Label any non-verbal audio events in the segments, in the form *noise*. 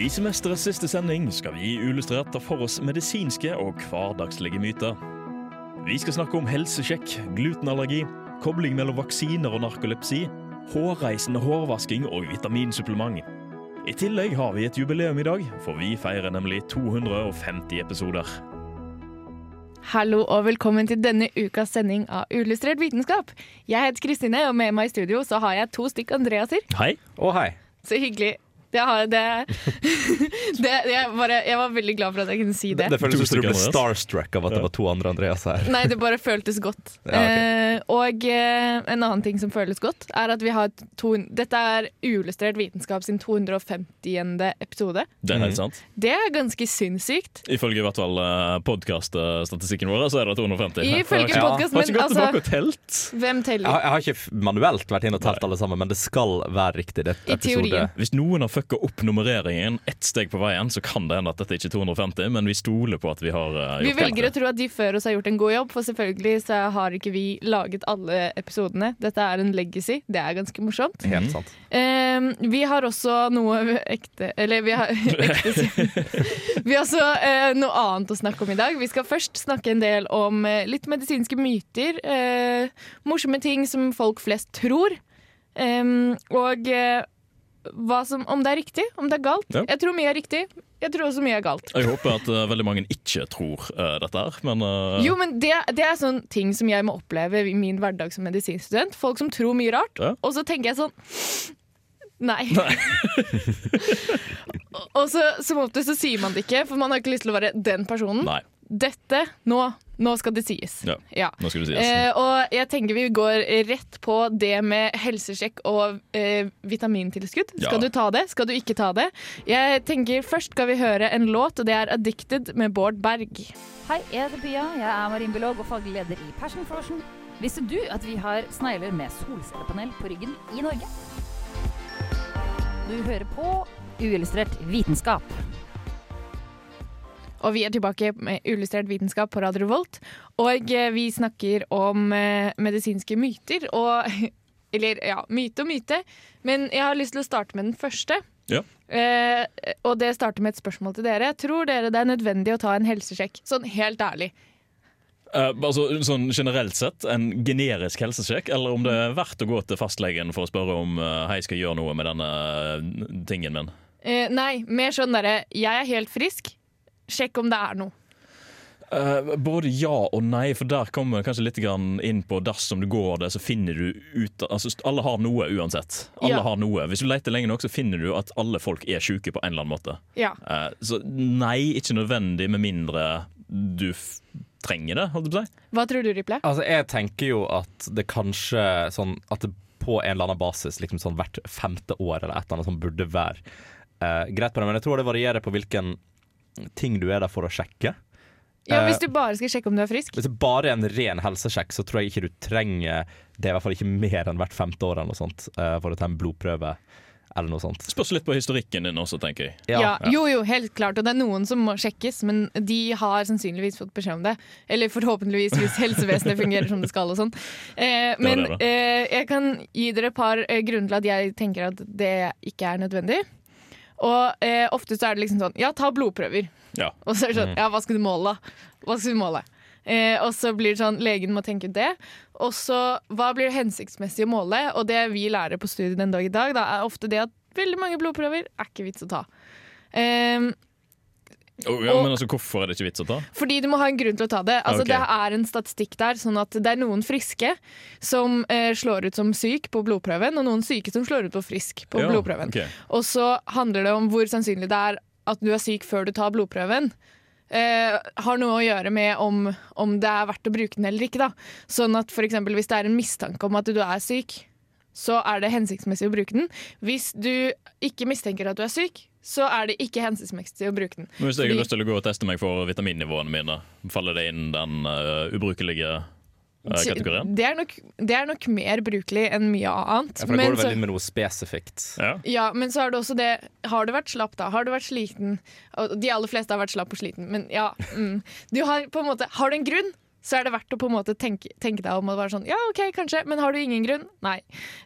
I semesterets siste sending skal vi i Illustrert ta for oss medisinske og hverdagslige myter. Vi skal snakke om helsesjekk, glutenallergi, kobling mellom vaksiner og narkolepsi, hårreisende hårvasking og vitaminsupplement. I tillegg har vi et jubileum i dag, for vi feirer nemlig 250 episoder. Hallo og velkommen til denne ukas sending av Uillustrert vitenskap. Jeg heter Kristine, og med meg i studio så har jeg to stykk Andreaser. Hei. Og hei. Så hyggelig. Det har, det, *laughs* det, jeg, bare, jeg var veldig glad for at jeg kunne si det. Det føles som du ble starstruck av at det var to andre Andreas her. Nei, det bare føltes godt. *laughs* Ja, okay. eh, og eh, en annen ting som føles godt, er at vi har to, Dette er Uillustrert vitenskap sin 250. episode. Det er helt Mhm. sant. Det er ganske sinnssykt. Ifølge i hvert fall podkaststatistikken vår, så er det 250. Ifølge *laughs* Ja. ikke men gått tilbake altså og telt. Hvem Jeg teller? har, jeg har ikke manuelt vært inne og telt alle sammen, men det skal være riktig. Det I et teorien. Hvis noen har fucka opp nummereringen ett steg på veien, så kan det hende at dette ikke er 250, men vi stoler på at vi har uh, Vi gjort velger å tro at de før oss har gjort en god jobb, for selvfølgelig så har ikke vi laget alle episodene. Dette er en legacy. Det er ganske morsomt. Helt sant. Um, vi har også noe ekte Eller vi har *laughs* ekte *laughs* Vi har også uh, noe annet å snakke om i dag. Vi skal først snakke en del om uh, litt medisinske myter. eh, morsomme ting som folk flest tror. Um, og som, om det er riktig, om det er galt. Ja. Jeg tror mye er riktig. Jeg tror også mye er galt. Jeg håper at uh, veldig mange ikke tror uh, dette her, men uh, Jo, men det, det er sånn ting som jeg må oppleve i min hverdag som medisinstudent. Folk som tror mye rart. Ja. Og så tenker jeg sånn Nei. Og- *laughs* og så som oftest så sier man det ikke, for man har ikke lyst til å være den personen. Nei. Dette, nå, nå skal det sies. Ja. Nå skal det sies. Eh, og jeg tenker vi går rett på det med helsesjekk og eh, vitamintilskudd. Ja. Skal du ta det? Skal du ikke ta det? Jeg tenker Først skal vi høre en låt, og det er 'Addicted' med Bård Berg. Hei, jeg heter Pia. Jeg er marinbiolog og faglig leder i Passion Frosion. Visste du at vi har snegler med solcellepanel på ryggen i Norge? Du hører på Uillustrert vitenskap. Og vi er tilbake med illustrert vitenskap på Radio Revolt. Og eh, vi snakker om eh, medisinske myter. Og, *laughs* eller ja, myte og myte. Men jeg har lyst til å starte med den første. Ja. Eh, og det starter med et spørsmål til dere. Tror dere det er nødvendig å ta en helsesjekk? Sånn helt ærlig. Eh, altså, sånn generelt sett, en generisk helsesjekk, eller om det er verdt å gå til fastlegen for å spørre om uh, hei, skal jeg gjøre noe med denne eh, tingen min. Eh, nei, mer sånn derre Jeg er helt frisk. Sjekk om det er noe. Uh, både ja og nei, for der kommer vi kanskje litt grann inn på dersom du går det, så finner du ut altså, Alle har noe uansett. Alle Ja. har noe. Hvis du leter lenge nok, så finner du at alle folk er syke på en eller annen måte. Ja. Uh, så nei, ikke nødvendig med mindre du f trenger det, holdt jeg på å si. Hva tror du, Riple? Altså, jeg tenker jo at det kanskje sånn At det på en eller annen basis liksom sånn hvert femte år eller et eller annet som burde være uh, greit på det. Men jeg tror det varierer på hvilken ting du er der for å sjekke. Ja, Eh, Hvis du bare skal sjekke om du er frisk. Hvis det bare er en ren helsesjekk, så tror jeg ikke du trenger det er i hvert fall ikke mer enn hvert femte år eller noe sånt eh, for å ta en blodprøve eller noe sånt. Spørs litt på historikken din også, tenker jeg. Ja, Jo, jo, helt klart. Og det er noen som må sjekkes, men de har sannsynligvis fått beskjed om det. Eller forhåpentligvis hvis helsevesenet fungerer som det skal og sånn. Eh, men det det. eh, jeg kan gi dere et par eh, grunner til at jeg tenker at det ikke er nødvendig. Og eh, ofte så er det liksom sånn Ja, ta blodprøver. Ja. Og så er det sånn Ja, hva skal du måle, da? Hva skal du måle? Eh, og så blir det sånn Legen må tenke ut det. Og så hva blir det hensiktsmessig å måle? Og det vi lærer på studiet den dag i dag, da, er ofte det at veldig mange blodprøver er ikke vits å ta. Ehm, Oh, ja, Og- men altså, Hvorfor er det ikke vits å ta? fordi du må ha en grunn til å ta det. Altså, okay. Det er en statistikk der, sånn at det er noen friske som eh, slår ut som syk på blodprøven, og noen syke som slår ut på frisk på Ja, blodprøven. Okay. Og så handler det om hvor sannsynlig det er at du er syk før du tar blodprøven. Eh, har noe å gjøre med om, om det er verdt å bruke den eller ikke. Da. Sånn at for eksempel, Hvis det er en mistanke om at du er syk, så er det hensiktsmessig å bruke den. Hvis du ikke mistenker at du er syk, så er det ikke hensiktsmessig å bruke den. Men hvis jeg Fordi- har lyst til å gå og teste meg for vitaminnivåene mine, faller det inn den uh, ubrukelige uh, kategorien? Det er, nok, det er nok mer brukelig enn mye annet. Ja, for da Men går det så- med noe spesifikt. Ja. Ja, men så er det også det Har du vært slapp, da? Har du vært sliten? De aller fleste har vært slapp og sliten, men ja. Mm. Du har på en måte Har du en grunn? Så er det verdt å på en måte tenke, tenke deg om og være sånn Ja, OK, kanskje, men har du ingen grunn? Nei.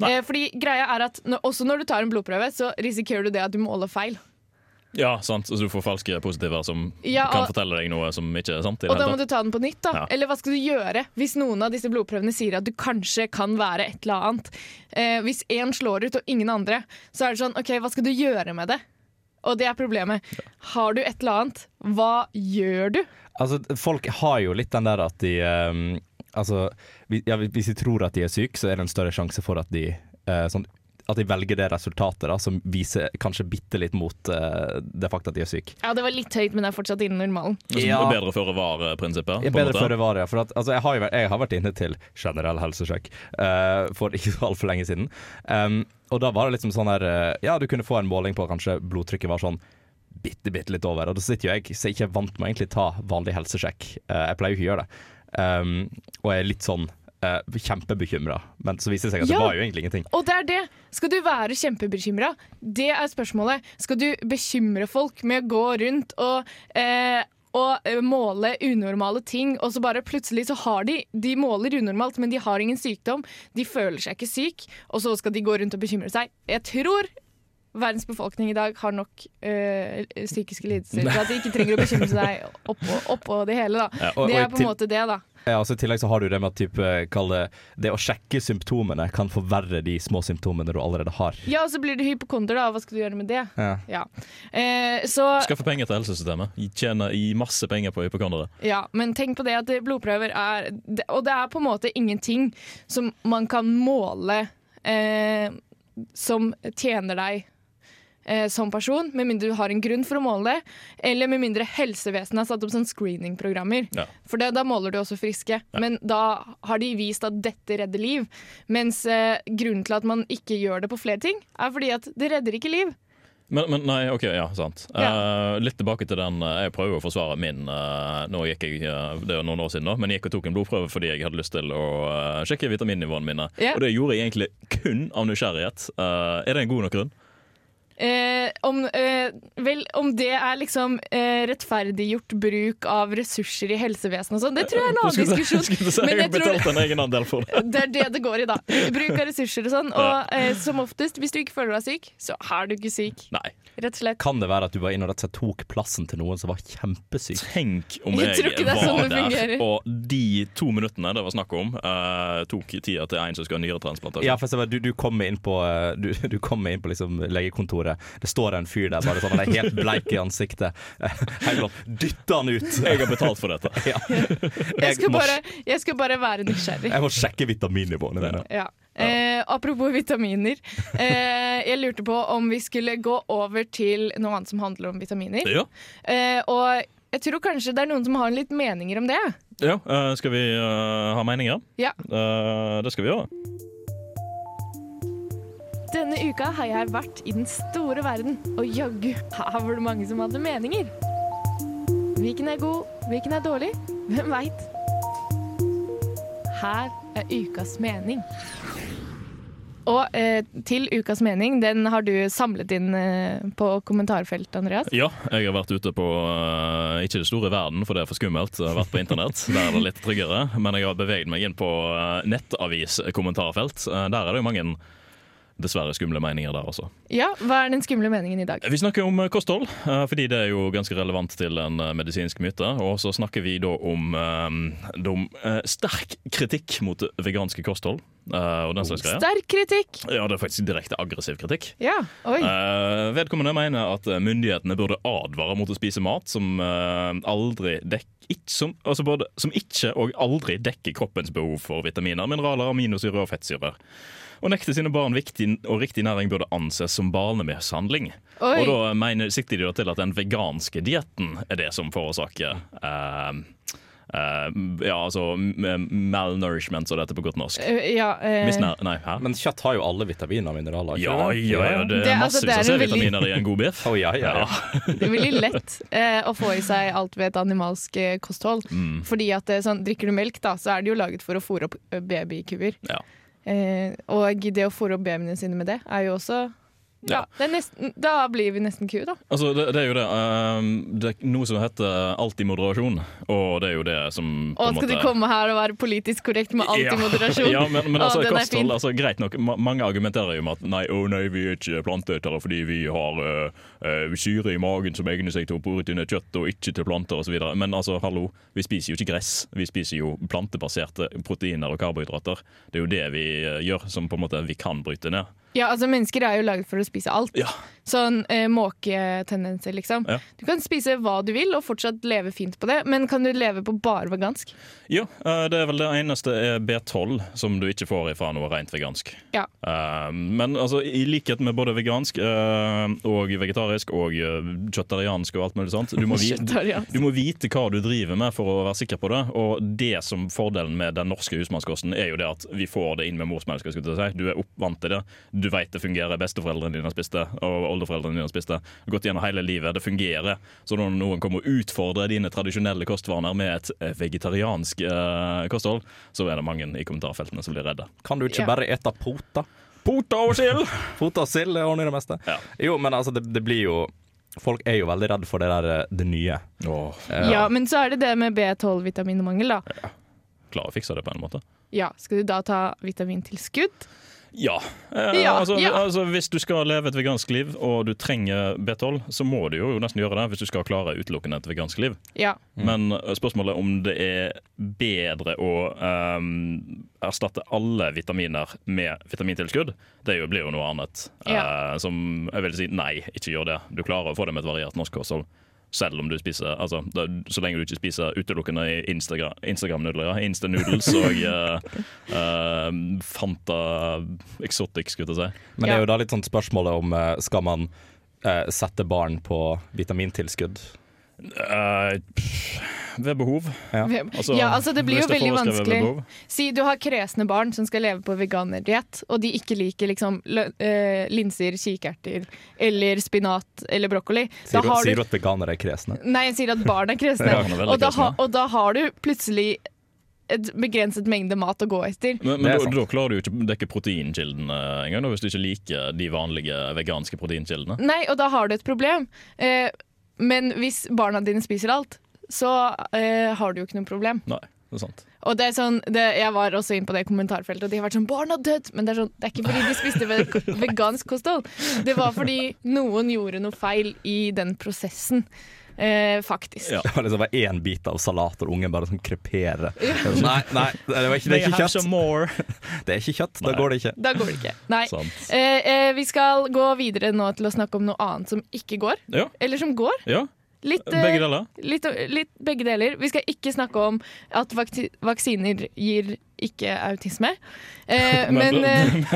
Nei. Eh, fordi greia er at når, også når du tar en blodprøve, så risikerer du det at du måler feil. ja, sant. Så du får falske positiver som Ja, kan fortelle deg noe som ikke er sant. Og da må du ta den på nytt, da. Ja. Eller hva skal du gjøre hvis noen av disse blodprøvene sier at du kanskje kan være et eller annet? Eh, hvis én slår ut og ingen andre, så er det sånn OK, hva skal du gjøre med det? Og det er problemet. Har du et eller annet, hva gjør du? Altså, folk har jo litt den der at de um, Altså, ja, hvis de tror at de er syke, så er det en større sjanse for at de uh, sånn, At de velger det resultatet da, som viser kanskje bitte litt mot uh, det faktum at de er syke. Ja, det var litt høyt, men det er fortsatt innen normalen. Ja. Bedre føre var-prinsippet. Bedre føre var, ja. For at, altså, jeg, har vært- jeg har vært inne til generell helsesjekk uh, for ikke så altfor lenge siden. Um, og da var det liksom sånn her Ja, du kunne få en måling på kanskje blodtrykket var sånn bitte, bitte litt over. Og da sitter jo jeg så jeg ikke er vant med å egentlig ta vanlig helsesjekk. Eh, jeg pleier jo ikke å gjøre det. Um, og jeg er litt sånn uh, kjempebekymra. Men så viser det seg at Ja. det var jo egentlig ingenting. Og det er det. Skal du være kjempebekymra? Det er spørsmålet. Skal du bekymre folk med å gå rundt og uh, og eh, måle unormale ting, og så bare plutselig så har de De måler unormalt, men de har ingen sykdom. De føler seg ikke syk, og så skal de gå rundt og bekymre seg. Jeg tror verdens befolkning i dag har nok øh, psykiske lidelser til at de ikke trenger å bekymre seg oppå, oppå det hele. da. Ja, og- det og det er på en måte det, da. Ja, altså I tillegg så har du det med at type, det, det å sjekke symptomene kan forverre de små symptomene du allerede har. Ja, og så blir du hypokonder, da. Hva skal du gjøre med det? Ja. Ja. Eh, så Skaffe penger til helsesystemet. Tjene masse penger på hypokondere. Ja, men tenk på det at blodprøver er det- Og det er på en måte ingenting som man kan måle eh, som tjener deg eh, som person, med mindre du har en grunn for å måle det, eller med mindre helsevesenet har satt opp sånn screeningprogrammer. Ja. For det, da måler du også friske. Men da har de vist at dette redder liv. Mens eh, grunnen til at man ikke gjør det på flere ting, er fordi at det redder ikke liv. Men, men nei, OK, ja, sant. Ja. Uh, litt tilbake til den uh, Jeg prøver å forsvare min Uh, Nå gikk jeg, Det er noen år siden, da, men jeg gikk og tok en blodprøve fordi jeg hadde lyst til å sjekke vitaminnivåene mine. Ja. Og det gjorde jeg egentlig kun av nysgjerrighet. Er det en god nok grunn? Eh, om, eh, vel, om det er liksom eh, rettferdiggjort bruk av ressurser i helsevesenet og sånn, det tror jeg er en annen Skulle- diskusjon. skulle si, Men jeg jeg tror betalt en egenandel for det. *laughs* det er det det går i, da. Bruk av ressurser og sånn. Og eh, som oftest, hvis du ikke føler deg syk, så er du ikke syk. Nei. Rett og slett. Kan det være at du var inne og rett og slett tok plassen til noen som var kjempesyk? Tenk om Jeg jeg, var sånn der, fungerer. og de to minuttene det var snakk om, eh, tok tida til en som skal ha nyretransplantasjon. Ja, for du, du kommer inn på, eh, du, du kommer inn på liksom legekontoret. Det står en fyr der bare sånn, han er helt bleik i ansiktet. *laughs* Helt sånn, Dytt han ut! *laughs* Jeg har betalt for dette. *laughs* Ja. Jeg skal må, bare, jeg skal bare være nysgjerrig. jeg må sjekke vitaminnivåene dine. Ja. Eh, apropos vitaminer. Eh, jeg lurte på om vi skulle gå over til noe annet som handler om vitaminer. Ja, Eh, og jeg tror kanskje det er noen som har litt meninger om det. ja eh, Skal vi uh, ha meninger? Ja. Eh, det skal vi gjøre. Denne uka har jeg vært i den store verden, og jaggu her var det mange som hadde meninger. Hvilken er god, hvilken er dårlig? Hvem veit? Her er ukas mening. Og eh, til ukas mening, den har du samlet inn eh, på kommentarfeltet, Andreas. Ja, jeg har vært ute på eh, ikke det store verden, for det er for skummelt. Jeg har vært på internett, *laughs* der er det litt tryggere. Men jeg har beveget meg inn på uh, nettavis-kommentarfelt. Eh, der er det jo mange dessverre skumle meninger der også. Ja, Hva er den skumle meningen i dag? Vi snakker om eh, kosthold, eh, fordi det er jo ganske relevant til en eh, medisinsk myte. Og så snakker vi da om, eh, sterk kritikk mot veganske kosthold. Uh. Sterk kritikk! Ja, det er faktisk direkte aggressiv kritikk. Ja. Eh, vedkommende mener at myndighetene burde advare mot å spise mat som uh, dek ikke, som, altså både, som ikke og aldri dekker kroppens behov for vitaminer, mineraler, aminosyrer og fettsyrer. Å nekte sine barn viktig og riktig næring burde anses som barnemishandling. Oi. Og da mener, sikter de da til at den veganske dietten er det som forårsaker eh, eh, Ja, altså malnourishment, som det heter på godt norsk. Eh, ja, eh, Nei, hæ? Men kjøtt har jo alle vitaminer og mineraler. ikke Ja, det? ja, ja, det Det- er altså, det massevis er av veldig- C-vitaminer i en god biff. *laughs* Oh, ja, ja, ja. det er veldig lett eh, å få i seg alt ved et animalsk eh, kosthold. Mm. Fordi at sånn, Drikker du melk, da, så er det jo laget for å fôre opp eh, babykuer. Ja. Eh, og det å fòre opp babyene sine med det, er jo også ja, Ja. det nesten, Da blir vi nesten ku, da. Altså, det, det er jo det. Um, det er noe som heter alt i moderasjon, og det er jo det som en skal du måte- komme her og være politisk korrekt med alt i *laughs* moderasjon? Ja, men, men Å, altså, kosthold, altså, greit nok. Ma mange argumenterer jo med at nei, å nei, vi er ikke planteetere fordi vi har uh, uh, syre i magen som egner seg til å proteinere kjøtt og ikke til planter osv. Men altså, hallo, vi spiser jo ikke gress. Vi spiser jo plantebaserte proteiner og karbohydrater. Det er jo det vi øh, gjør som på en måte vi kan bryte ned. Ja, altså Mennesker er jo laget for å spise alt. Ja. Sånn eh, måketendenser, liksom. Ja. Du kan spise hva du vil og fortsatt leve fint på det, men kan du leve på bare vegansk? Ja, øh, det er vel det eneste er B12 som du ikke får ifra noe rent vegansk. Ja. Eh, men altså, i likhet med både vegansk eh, og vegetarisk og kjøttariansk og alt mulig sånt, du må, *laughs* vite, du må vite hva du driver med for å være sikker på det. Og det som fordelen med den norske husmannskosten er jo det at vi får det inn med morsmelka. si. Du er oppvant til det. Du vet det fungerer. Besteforeldrene dine spiste, og oldeforeldrene dine spiste. Gått gjennom hele livet. Det fungerer. Så når noen kommer og utfordrer dine tradisjonelle kostvaner med et eh, vegetariansk eh, kosthold, så er det mange i kommentarfeltene som blir redde. Kan du ikke Ja. bare ete pota? Pota og sild! *laughs* Pota og sild er ordner det meste. Ja. Jo, men altså, det, det blir jo Folk er jo veldig redd for det der eh, det nye. Oh. Ja, men så er det det med B12-vitaminmangel, da. Klarer å fikse det på en måte. Ja, Skal du da ta vitamintilskudd? Ja. Eh, Ja, altså, ja. altså, hvis du skal leve et vegansk liv og du trenger B12, så må du jo nesten gjøre det hvis du skal klare utelukkende et vegansk liv. Ja. Men eh, spørsmålet om det er bedre å ehm, erstatte alle vitaminer med vitamintilskudd, det jo, blir jo noe annet. Eh, som jeg vil si nei, ikke gjør det. Du klarer å få det med et variert norsk kosthold. Selv om du spiser altså, da, Så lenge du ikke spiser utelukkende i Instagram- Instagram-nudler. Instagram Insta-noodles og uh, *laughs* uh, Fanta Exotic, skulle jeg si. Men det er jo da litt sånn spørsmålet om eh, skal man eh, sette barn på vitamintilskudd. Eh, pff, ved behov. Ja. Altså, ja, altså det blir jo veldig vanskelig. Si du har kresne barn som skal leve på veganerdiett, og de ikke liker liksom eh, linser, kikerter eller spinat eller brokkoli. Sier du, har sier du at veganere er kresne? Nei, jeg sier at barn er kresne. *laughs* Ja, er og, da ha, og da har du plutselig et begrenset mengde mat å gå etter. Men, men da, da klarer du jo ikke å dekke proteinkildene engang, hvis du ikke liker de vanlige veganske proteinkildene. Nei, og da har du et problem. Eh, men hvis barna dine spiser alt, så eh, har du jo ikke noe problem. Nei, det er sant. Og det er sånn, det, Jeg var også inne på det kommentarfeltet, og de har vært sånn 'Barna dødd!' Men det er, sånn, det er ikke fordi de spiste ve vegansk kosthold. Det var fordi noen gjorde noe feil i den prosessen. Eh, faktisk. Ja. Det var liksom bare én bit av salat, og ungen bare sånn kreperer. Nei, nei, det, var ikke, det er ikke kjøtt. *laughs* Det er ikke kjøtt, da går det ikke. Da går det ikke. Nei. Eh, eh, vi skal gå videre nå til å snakke om noe annet som ikke går. Ja, Eller som går. ja. Litt, eh, Begge deler. Litt, litt begge deler. Vi skal ikke snakke om at vaksiner gir ikke autisme. Eh, *laughs* men, Men-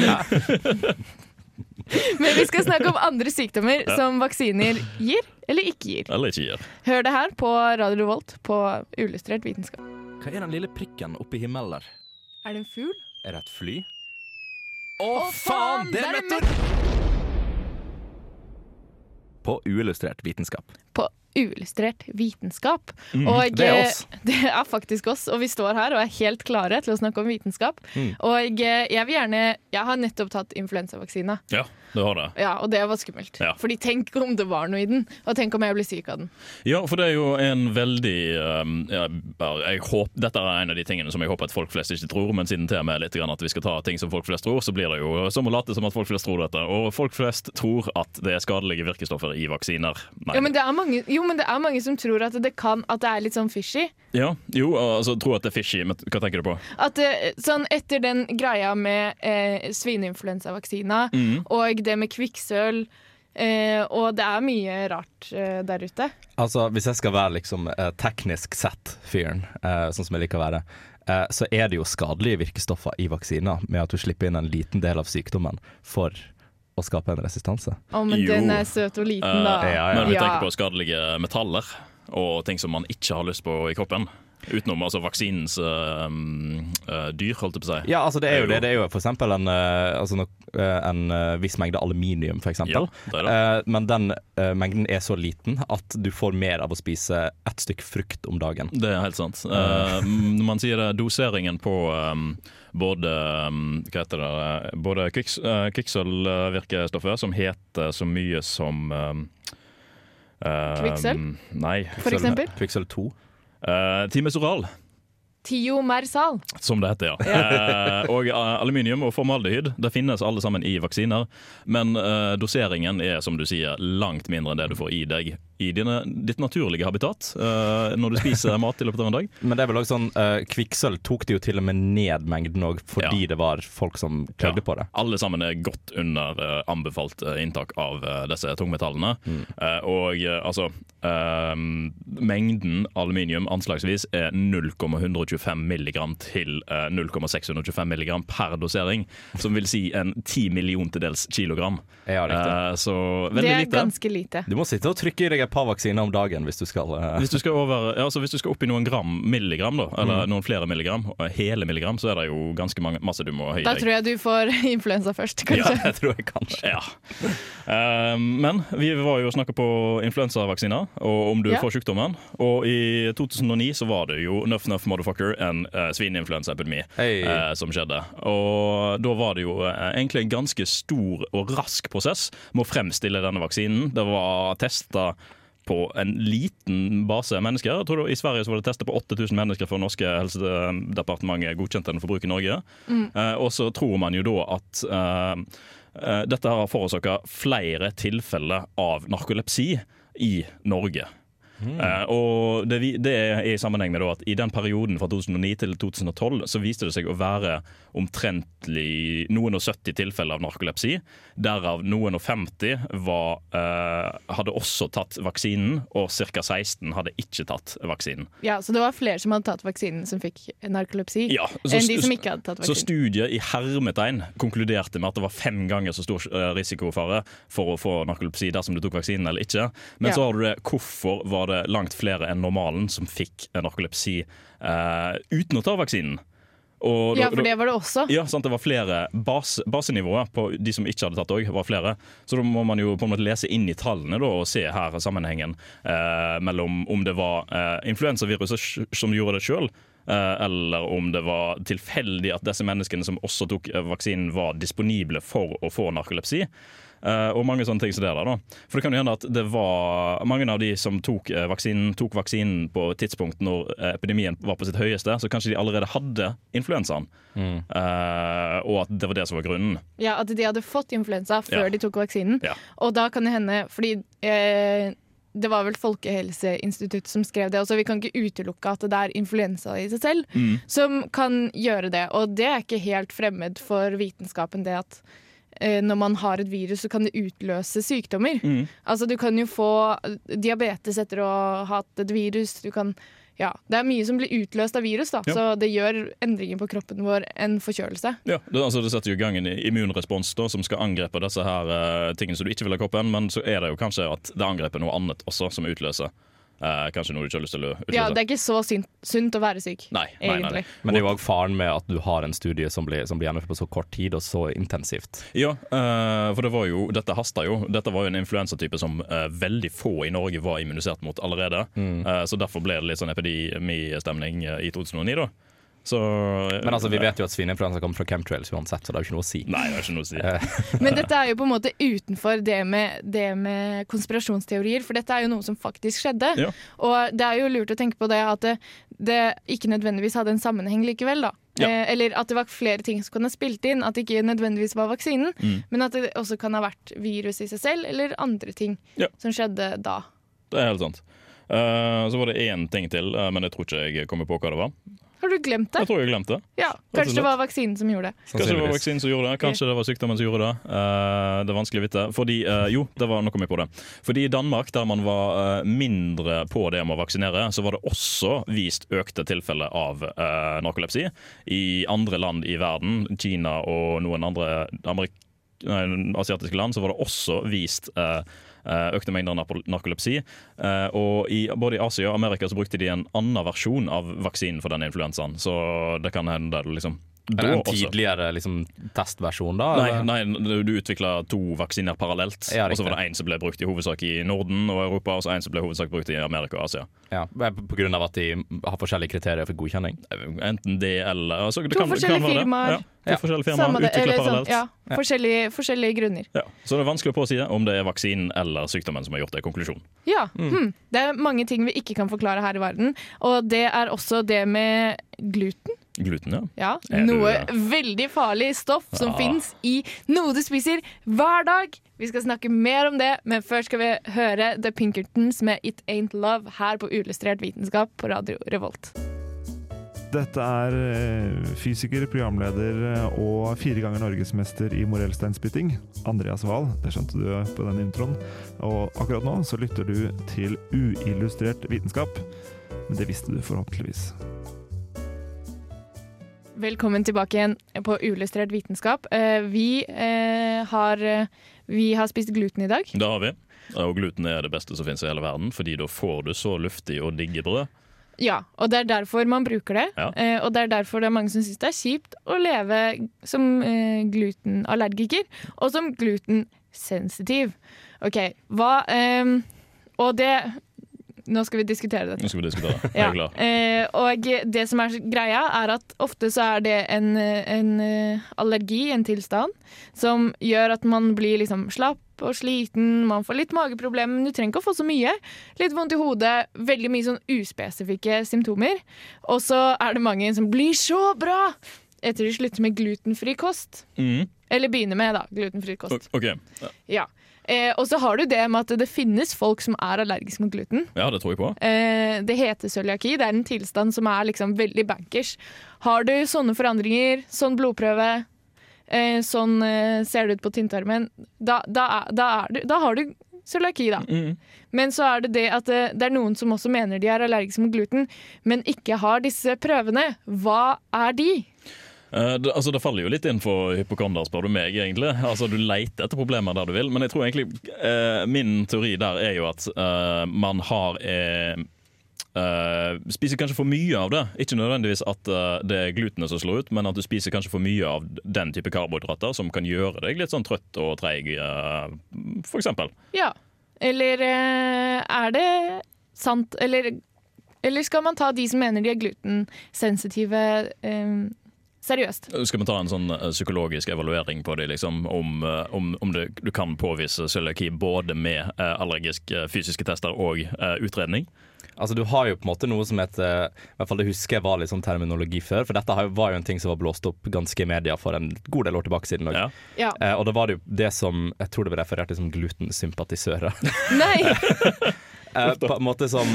eh, *laughs* *laughs* men vi skal snakke om andre sykdommer Ja. som vaksiner gir eller ikke gir. Eller ikke gir. Hør det her på Radio Revolt på Uillustrert vitenskap. Hva er den lille prikken oppi himmelen der? Er det en fugl? Er det et fly? Å, faen, det er meteor! På uillustrert vitenskap. På Uillustrert vitenskap. Mm, og det er oss. *laughs* Det er faktisk oss, og vi står her og er helt klare til å snakke om vitenskap. Mm. Og eh, jeg vil gjerne Jeg har nettopp tatt influensavaksine. Ja, du har det. Ja, og det var skummelt. Ja. Fordi tenk om det var noe i den, og tenk om jeg ble syk av den. Ja, for det er jo en veldig um, jeg, jeg håper, Dette er en av de tingene som jeg håper at folk flest ikke tror, men siden temaet er litt grann at vi skal ta ting som folk flest tror, så blir det jo som å late som at folk flest tror dette. Og folk flest tror at det er skadelige virkestoffer i vaksiner. Nei. Ja, men det er mange, jo, men det er mange som tror at det kan At det er litt sånn fishy. Ja, jo, altså tro at det er fishy, men hva tenker du på? At eh, sånn Etter den greia med eh, svineinfluensavaksina Mm. og det med kvikksølv eh, Og det er mye rart eh, der ute. Altså, Hvis jeg skal være liksom eh, teknisk sett-fyren, eh, sånn som jeg liker å være, eh, så er det jo skadelige virkestoffer i vaksiner med at du slipper inn en liten del av sykdommen for å skape en resistanse. Å, men Jo. den er søt og liten, da. Uh, ja, ja. Men vi tenker på skadelige metaller og ting som man ikke har lyst på i kroppen. Utenom altså vaksinens uh, uh, dyr, holdt jeg på å si. Ja, altså det er jo Det det. Er jo for eksempel en, uh, altså en viss mengde aluminium, for eksempel. Ja, det det. Men den mengden er så liten at du får mer av å spise ett stykk frukt om dagen. Det er helt sant. Eh, Når man sier det, doseringen på um, både um, hva heter det, både kviks, uh, kvikksølvvirkestoffet, som heter så mye som um, Kvikksølv? Nei. For eksempel? Kvikksølv 2. Uh, Timesoral, Tiomersal. som det heter, ja. Eh, og uh, aluminium og formaldehyd det finnes alle sammen i vaksiner. Men eh, doseringen er som du sier langt mindre enn det du får i deg i dine, ditt naturlige habitat uh, når du spiser *laughs* mat i løpet av en dag. Men det er vel også sånn uh, kvikksølv tok de jo til og med ned mengden òg, fordi Ja. det var folk som klagde Ja. på det. Alle sammen er godt under uh, anbefalt inntak av disse tungmetallene. Eh, og altså Mengden aluminium anslagsvis er 0,125 milligram til eh, 0,625 milligram per dosering. Som vil si en ti milliontedels kilogram. Ja, så veldig lite. Det er lite. ganske lite. Du må sitte og trykke i deg et par vaksiner om dagen hvis du skal eh, Hvis du skal, over, ja, altså hvis du skal opp i noen gram milligram, da, eller noen flere milligram, hele milligram, så er det jo ganske mange, masse du må høye Da tror jeg du får *laughs* influensa først, Ja, kanskje. det tror jeg kanskje. Ja. Uh, men vi var jo og snakka på influensavaksiner, og om du Ja. får sykdommen. Og i 2009 så var det jo Nuff Nuff Motherfucker, en uh, svineinfluensaepidemi, hey. uh, som skjedde. Og da var det jo uh, egentlig en ganske stor og rask prosess med å fremstille denne vaksinen. Det var testa på en liten base mennesker. Jeg tror det, I Sverige så var det testet på 8000 mennesker før norske helsedepartementet godkjente den for bruk i Norge. Eh, og så tror man jo da at eh, eh, dette har forårsaka flere tilfeller av narkolepsi i Norge. Eh, og det, det er i sammenheng med at i den perioden fra 2009 til 2012 så viste det seg å være omtrentlig noen og 70 tilfeller av narkolepsi. Derav noen og 50 var, eh, hadde også tatt vaksinen, og ca. 16 hadde ikke tatt vaksinen. Ja, Så det var flere som hadde tatt vaksinen som fikk narkolepsi, Ja, så- enn de som ikke hadde tatt vaksinen? Så studiet i hermetegn konkluderte med at det var fem ganger så stor eh, risikofare for å få narkolepsi dersom du tok vaksinen eller ikke. Men Ja. så har du det hvorfor var det langt flere enn normalen som fikk narkolepsi eh, uten å ta vaksinen. Og Ja, for det var det også. ja, sant, det var flere bas, Basenivået på de som ikke hadde tatt òg, var flere. Så da må man jo på en måte lese inn i tallene da, og se her sammenhengen eh, mellom om det var eh, influensaviruset som gjorde det sjøl. Eh, eller om det var tilfeldig at disse menneskene som også tok eh, vaksinen, var disponible for å få narkolepsi. Eh, og mange sånne ting som det der da. For det kan jo hende at det var mange av de som tok eh, vaksinen, tok vaksinen på et tidspunkt når eh, epidemien var på sitt høyeste, så kanskje de allerede hadde influensaen. Eh, og at det var det som var grunnen. Ja, At de hadde fått influensa før Ja. de tok vaksinen. Ja. Og da kan det hende, fordi eh, det var vel Folkehelseinstituttet som skrev det, også vi kan ikke utelukke at det er influensa i seg selv Mm. som kan gjøre det. Og det er ikke helt fremmed for vitenskapen, det at når man har et virus, så kan det utløse sykdommer. Mm. Altså Du kan jo få diabetes etter å ha hatt et virus. Du kan, ja, det er mye som blir utløst av virus, da. Ja. så det gjør endringer på kroppen vår en forkjølelse. Ja, det, altså, det setter jo i gang en immunrespons da, som skal angrepe disse her uh, tingene som du ikke vil ha i kroppen, men så er det jo kanskje at det angreper noe annet også som utløser eh, kanskje noe du ikke har lyst til å utløse. Ja, Det er ikke så synt, sunt å være syk, Nei, nei, nei, nei. Men det er jo òg faren med at du har en studie som blir, som blir gjennomført på så kort tid og så intensivt. Ja, eh, for det var jo, dette hasta jo. Dette var jo en influensatype som eh, veldig få i Norge var immunisert mot allerede. Eh, så derfor ble det litt sånn epidemistemning eh, i 2009, da. Så, Men altså, vi vet jo at svineinfluensa kommer fra chemtrails uansett, så det er jo ikke noe å si. Nei, det er ikke noe å si. Eh, Men dette er jo på en måte utenfor det med, det med konspirasjonsteorier, for dette er jo noe som faktisk skjedde. Ja. Og det er jo lurt å tenke på det at det, det ikke nødvendigvis hadde en sammenheng likevel, da. Ja. Eh, eller at det var flere ting som kunne spilt inn, at det ikke nødvendigvis var vaksinen, Mm. men at det også kan ha vært virus i seg selv, eller andre ting Ja. som skjedde da. Det er helt sant. Uh, så var det én ting til, uh, men jeg tror ikke jeg kommer på hva det var. Har du glemt det? Jeg tror jeg glemte det. Ja, Kanskje det var vaksinen som gjorde det. Kanskje det var vaksinen som gjorde det, kanskje det var sykdommen som gjorde det. Uh, det er vanskelig å vite. Fordi, uh, jo, det var, noe med på det. Fordi i Danmark, der man var uh, mindre på det med å vaksinere, så var det også vist økte tilfeller av eh, narkolepsi. I andre land i verden, Kina og noen andre amerik nei, asiatiske land, så var det også vist uh, økte mengder narkolepsi. Eh, og i, både i Asia og Amerika så brukte de en annen versjon av vaksinen for denne influensaen. Så det kan hende det liksom da en tidligere liksom, testversjon, da? Nei, nei, du- utvikla to vaksiner parallelt. Ja, og så var det én som ble brukt i hovedsak i Norden og Europa, og så en som ble hovedsak brukt i Amerika og Asia. Ja, på grunn av at de har forskjellige kriterier for godkjenning? Enten det eller altså, det To kan, forskjellige kan firmaer. Ja, to Ja. forskjellige firmaer det, utvikla eller sånn, parallelt. ja, forskjellige, forskjellige grunner. Ja. Så det er vanskelig å påsi om det er vaksinen eller sykdommen som har gjort det. Konklusjon. Ja, hm. Det er mange ting vi ikke kan forklare her i verden, og det er også det med gluten. Gluten, ja. Ja, Er du- Noe veldig farlig stoff som Ja. finnes i noe du spiser hver dag. Vi skal snakke mer om det, men først skal vi høre The Pinkertons med It Ain't Love her på Uillustrert vitenskap på Radio Revolt. Dette er eh, fysiker, programleder eh, og fire ganger norgesmester i morellsteinspytting, Andreas Wahl. Det skjønte du på den introen. Og akkurat nå så lytter du til uillustrert vitenskap. Men det visste du forhåpentligvis. Velkommen tilbake igjen på Uillustrert vitenskap. Eh, Vi, eh, har, eh, vi har spist gluten i dag. Det har vi. Og gluten er det beste som finnes i hele verden, fordi da får du så luftig og digge brød. Ja, og det er derfor man bruker det. Ja. Og det er derfor det er mange som syns det er kjipt å leve som glutenallergiker, og som glutensensitiv. OK, hva Og det Nå skal vi diskutere dette. Nå skal vi diskutere. Jeg Ja. er klar. Eh, og det som er greia, er at ofte så er det en, en eh, allergi, en tilstand, som gjør at man blir liksom slapp og sliten, man får litt mageproblemer, men du trenger ikke å få så mye. Litt vondt i hodet, veldig mye sånn uspesifikke symptomer. Og så er det mange som blir så bra etter de slutter med glutenfri kost. Mm. Eller begynner med, da, glutenfri kost. Okay. Ja. Ja. Eh, og så har du det med at det finnes folk som er allergiske mot gluten. Ja, det tror jeg på. Eh, det heter cøliaki. Det er en tilstand som er liksom veldig bankers. Har du sånne forandringer, sånn blodprøve, eh, sånn eh, ser det ut på tynntarmen, da, da, da, da har du cøliaki, da. Mm. Men så er det det at det, det er noen som også mener de er allergiske mot gluten, men ikke har disse prøvene. Hva er de? Eh, det, altså, det faller jo litt inn for hypokonder, spør du meg. egentlig. Altså, Du leter etter problemer der du vil, men jeg tror egentlig eh, min teori der er jo at eh, man har eh, eh, Spiser kanskje for mye av det. Ikke nødvendigvis at eh, det er glutenet som slår ut, men at du spiser kanskje for mye av den type karbohydrater som kan gjøre deg litt sånn trøtt og treig, uh, eksempel. Ja. Eller er det sant, eller, eller skal man ta de som mener de er glutensensitive, eh, seriøst? Skal vi ta en sånn eh, psykologisk evaluering på det, liksom, om, eh, om, om det, du kan påvise cøliaki både med eh, allergiske fysiske tester og utredning? Altså Du har jo på en måte noe som heter I hvert fall det husker jeg var litt sånn terminologi før. For dette var jo en ting som var blåst opp ganske i media for en god del år tilbake siden. Ja. Ja. Eh, og da var det jo det som jeg tror det ble referert til som glutensympatisører. Nei! *laughs* Eh, på en måte som,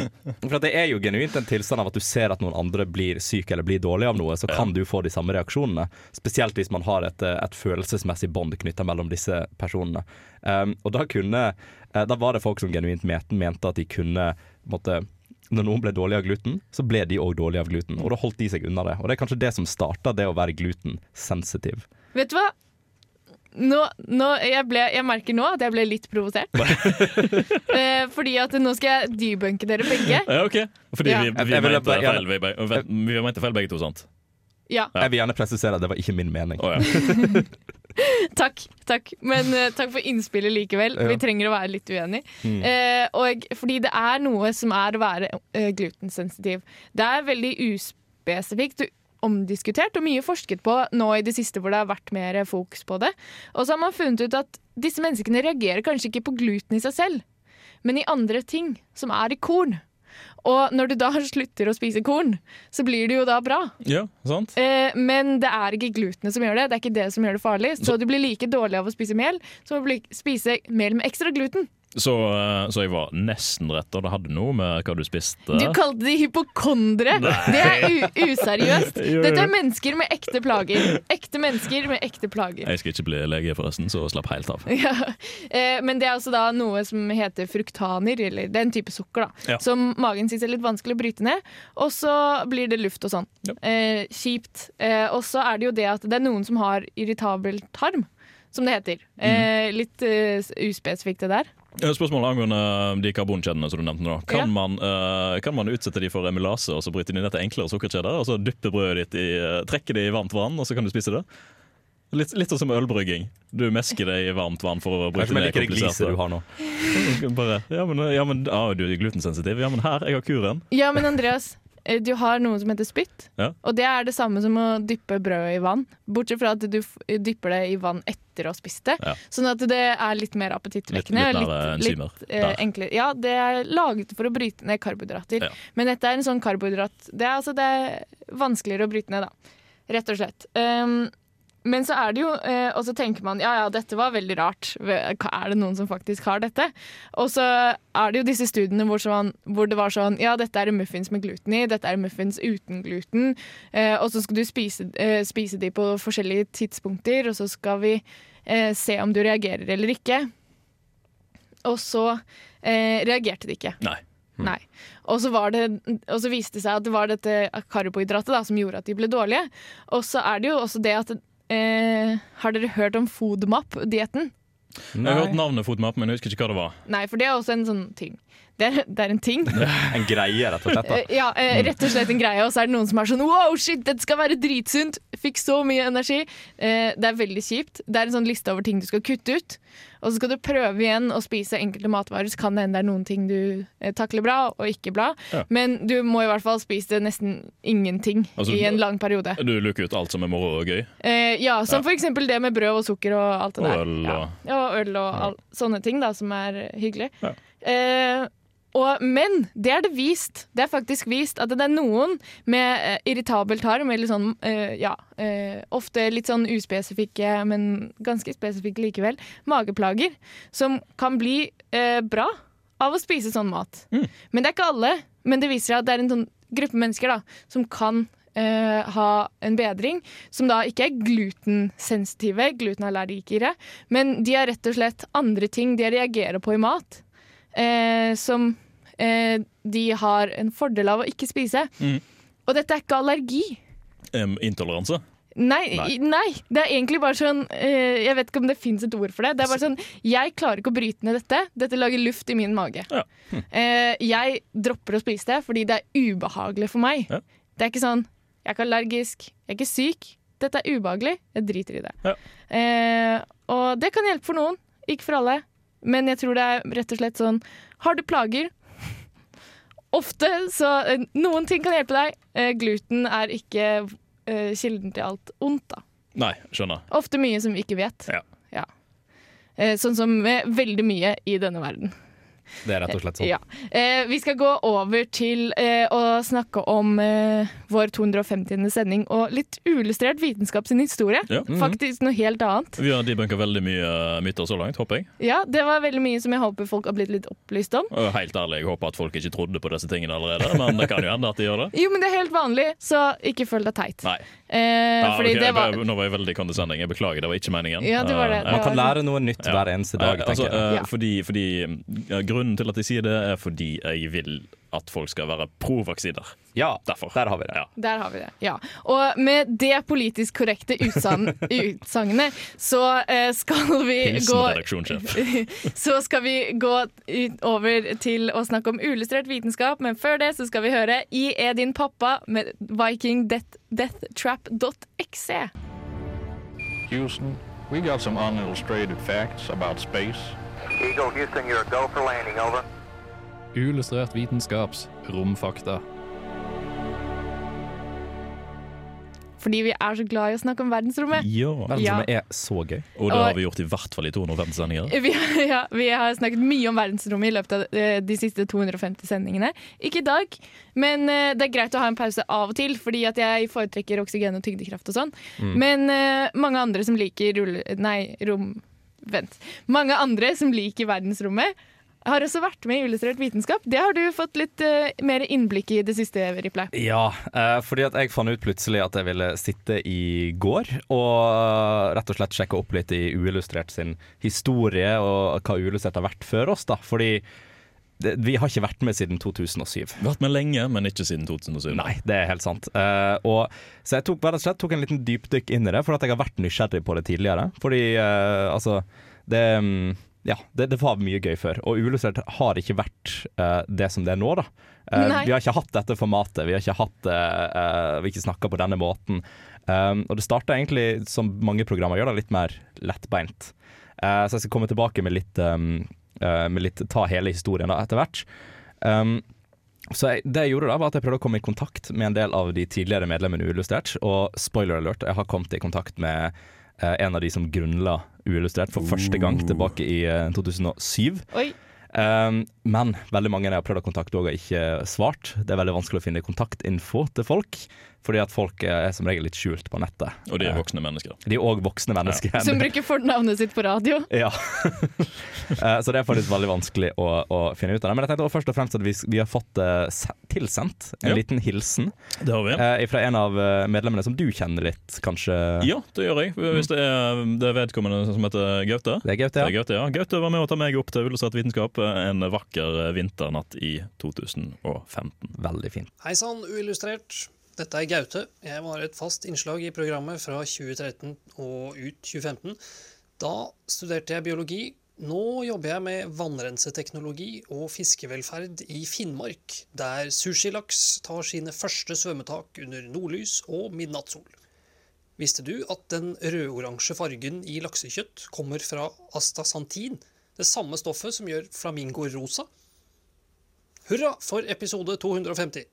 for at Det er jo genuint en tilstand av at du ser at noen andre blir syke eller blir dårlige av noe, så kan du få de samme reaksjonene. Spesielt hvis man har et, et følelsesmessig bånd knytta mellom disse personene. Um, og da kunne eh, Da var det folk som genuint mente, mente at de kunne måtte, når noen ble dårlige av gluten, så ble de òg dårlige av gluten. Og da holdt de seg unna det. Og det er kanskje det som starta det å være glutensensitiv. Vet du hva? Nå, nå, jeg, ble, jeg merker nå at jeg ble litt provosert. *laughs* eh, fordi at nå skal jeg debunke dere begge. Ja, ok. Fordi Ja. vi, vi, jeg mente bare- feil, vi, vi, vi mente feil begge to, sant? Ja, Ja. Jeg vil gjerne presisere at det var ikke min mening. Oh, ja. *laughs* takk. takk. Men uh, takk for innspillet likevel. Ja. Vi trenger å være litt uenige. Mm. Eh, og, fordi det er noe som er å være uh, glutensensitiv. Det er veldig uspesifikt og omdiskutert og mye forsket på nå i det siste hvor det har vært mer fokus på det. Og så har man funnet ut at disse menneskene reagerer kanskje ikke på gluten i seg selv, men i andre ting som er i korn. Og når du da *laughs* slutter å spise korn, så blir det jo da bra. ja, sant? Eh, men det er ikke glutenet som gjør det. Det er ikke det som gjør det farlig. Så du blir like dårlig av å spise mel som å spise mel med ekstra gluten. Så, eh, så jeg var nesten rett, og det hadde noe med hva du spiste. Du kalte de hypokondere. Det er useriøst. *laughs* Dette er mennesker med ekte plager. Ekte mennesker med ekte plager. Jeg skal ikke bli lege, forresten, så slapp helt av. *laughs* Ja. Eh, men det er altså da noe som heter fruktaner, eller den type sukker, da. Ja. Som magen syns er litt vanskelig å bryte ned. Og så blir det luft og sånn. Ja. Eh, kjipt. Eh, og så er det jo det at det er noen som har irritabel tarm, som det heter. Mm. Eh, litt uspesifikt det der. Eh, Spørsmålet angående de karbonkjedene som du nevnte nå. Kan, Ja. man, uh, kan man utsette de for emulase og så bryte de ned til enklere sukkerkjeder? Og så dyppe brødet ditt i uh, Trekke det i varmt vann, og så kan du spise det? Litt, litt sånn som ølbrygging. Du mesker det i varmt vann for å bryte ned kompliserte du har nå. *laughs* Bare, ja, men, ja, men ah, du er glutensensitiv. Ja, men her, jeg har kuren. Ja, men Andreas, eh, du har noe som heter spytt. Ja. Og det er det samme som å dyppe brødet i vann. Bortsett fra at du f- dypper det i vann etter å ha spist det. Ja. Sånn at det er litt mer appetittvekkende. Litt- litt litt, litt eh, enklere. Ja, det er laget for å bryte ned karbohydrater. Ja. Men dette er en sånn karbohydrat Det er, altså, det er vanskeligere å bryte ned, da. Rett og slett. Um, men så er det jo eh, Og så tenker man ja ja, dette var veldig rart. Er det noen som faktisk har dette? Og så er det jo disse studiene hvor, sånn, hvor det var sånn Ja, dette er muffins med gluten i, dette er muffins uten gluten. Eh, og så skal du spise, eh, spise de på forskjellige tidspunkter, og så skal vi eh, se om du reagerer eller ikke. Og så eh, reagerte de ikke. Nei. Nei. Og så, var det, og så viste det seg at det var dette karbohydratet da, som gjorde at de ble dårlige. Og så er det jo også det at eh, Har dere hørt om FODMAP-dietten? Jeg har hørt navnet FODMAP, men jeg husker ikke hva det var. Nei, for det er også en sånn ting. Det er, det er en ting. *laughs* En greie, rett og slett. da. Eh, Ja, eh, rett og slett en greie. Og så er det noen som er sånn Wow, shit, dette skal være dritsunt! Fikk så mye energi. Eh, det er veldig kjipt. Det er en sånn liste over ting du skal kutte ut. Og så skal du prøve igjen å spise enkelte matvarer, så kan det hende det er noen ting du takler bra og ikke bra. Ja. Men du må i hvert fall spise nesten ingenting Altså, i en lang periode. Du luker ut alt som er moro og gøy. Eh, ja, som Ja. for eksempel det med brød og sukker og alt det Og der. øl og- ja, og øl og all, sånne ting da, som er hyggelig. Eh, og, men det er det vist. Det er faktisk vist at det er noen med eh, irritabel tarm, eller sånn eh, ja, eh, ofte litt sånn uspesifikke, men ganske spesifikke likevel, mageplager, som kan bli eh, bra av å spise sånn mat. Mm. Men det er ikke alle. Men det viser seg at det er en sånn gruppe mennesker da, som kan eh, ha en bedring, som da ikke er glutensensitive, glutenallergikere, men de har rett og slett andre ting de reagerer på i mat, eh, som eh, de har en fordel av å ikke spise. Mm. Og dette er ikke allergi. Um, intoleranse. Nei, Nei. nei, det er egentlig bare sånn eh, Jeg vet ikke om det fins et ord for det. Det er bare sånn Jeg klarer ikke å bryte ned dette. Dette lager luft i min mage. Ja. Eh, jeg dropper å spise det fordi det er ubehagelig for meg. Ja. Det er ikke sånn Jeg er ikke allergisk, jeg er ikke syk. Dette er ubehagelig. Jeg driter i det. Ja. Eh, og det kan hjelpe for noen, ikke for alle. Men jeg tror det er rett og slett sånn Har du plager? *laughs* Ofte så eh, Noen ting kan hjelpe deg. Eh, gluten er ikke eh, kilden til alt ondt, da. Nei, skjønner. Ofte mye som vi ikke vet. Ja. ja. sånn som veldig mye i denne verden. Det er rett og slett sånn. Ja. Eh, vi skal gå over til eh, å snakke om eh, vår 250. sending og litt uillustrert vitenskap sin historie. Ja. Faktisk noe helt annet. Vi har debunka veldig mye myter så langt, håper jeg. Ja, Det var veldig mye som jeg håper folk har blitt litt opplyst om. Og helt ærlig, jeg håper at folk ikke trodde på disse tingene allerede, men det kan jo hende at de gjør det. Jo, men det er helt vanlig, så ikke føl deg teit. Nei. Eh, Ja, fordi ok, det var Nå var jeg veldig condescending. Jeg beklager, det var ikke meningen. Ja, det var det. Eh, Man kan lære noe nytt Ja. hver eneste dag, Eh, altså, tenker jeg. eh, Ja. fordi, fordi ja, Grunnen til at jeg sier det, er fordi jeg vil at folk skal være pro-vaksiner. Ja, Derfor. der har vi det. Ja. Der har vi det. ja. Og med det politisk korrekte utsagn- *laughs* utsagnet så eh, skal vi Hilsen gå redaksjonssjef. *laughs* Så skal vi gå over til å snakke om uillustrert vitenskap, men før det så skal vi høre I er din pappa med vikingdeathtrap.exe. Houston, we got some unillustrated facts about space. Eagle Houston, you're a go for landing, over. Uillustrert vitenskaps romfakta. Fordi vi er så glad i å snakke om verdensrommet. Ja. Verdensrommet er så gøy. Og det Og- har vi gjort i hvert fall i 250 sendinger. *laughs* Vi, ja, vi har snakket mye om verdensrommet i løpet av eh, de siste 250 sendingene. Ikke i dag, men eh, det er greit å ha en pause av og til, fordi at jeg foretrekker oksygen og tyngdekraft og sånn. Men uh, mange andre som liker rulle... Nei, rom... Vent. Mange andre som liker verdensrommet, har også vært med i Illustrert vitenskap. Det har du fått litt uh, mer innblikk i det siste, Ripley. Ja, uh, fordi at jeg fant ut plutselig at jeg ville sitte i går og eh, rett og slett sjekke opp litt i Uillustrert sin historie og hva Uillustrert har vært før oss. da Fordi det, vi har ikke vært med siden 2007. Vært med lenge, men ikke siden 2007. Nei, det er helt sant. Uh, og, så jeg tok, slett tok en liten dypdykk inn i det, for at jeg har vært nysgjerrig på det tidligere. Fordi uh, altså det, mm, ja, det, det var mye gøy før. Og Uillustrert har ikke vært uh, det som det er nå, da. Eh, vi har ikke hatt dette formatet, vi har ikke hatt eh, Vi ikke snakka på denne måten. Og det starta egentlig, som mange programmer gjør, da, litt mer lettbeint. Eh, så jeg skal komme tilbake med litt, um, med litt ta hele historien da, etter hvert. Um, så jeg, det jeg gjorde da var at jeg prøvde å komme i kontakt med en del av de tidligere medlemmene i Uillustrert. Og spoiler alert, jeg har kommet i kontakt med eh, en av de som grunnla Uillustrert for første gang tilbake i eh, 2007. Oi. Um, men veldig mange jeg har prøvd å kontakte også har ikke svart. Det er veldig vanskelig å finne kontaktinfo til folk, fordi at folk er som regel litt skjult på nettet. Og de er Eh, voksne mennesker. de er òg voksne mennesker. Som bruker fornavnet sitt på radio. *laughs* Ja. *laughs* Eh, så det er faktisk veldig vanskelig å, å finne ut av det. Men jeg tenkte også først og fremst at vi, vi har fått uh, tilsendt en Ja. liten hilsen Det har vi. Uh, fra en av medlemmene som du kjenner litt, kanskje? Ja, det gjør jeg. Hvis det er, det er vedkommende som heter Gaute. Det er Gaute, Det er ja. Gaute, ja. Gaute var med å ta meg opp til Illustrert vitenskap en vakker vinternatt i 2015. Veldig fint. Hei sann, uillustrert. Dette er Gaute. Jeg var et fast innslag i programmet fra 2013 og ut 2015. Da studerte jeg biologi. Nå jobber jeg med vannrenseteknologi og fiskevelferd i Finnmark, der sushilaks tar sine første svømmetak under nordlys og midnattssol. Visste du at den rødoransje fargen i laksekjøtt kommer fra astasantin, det samme stoffet som gjør flamingoer rosa? Hurra for episode 250.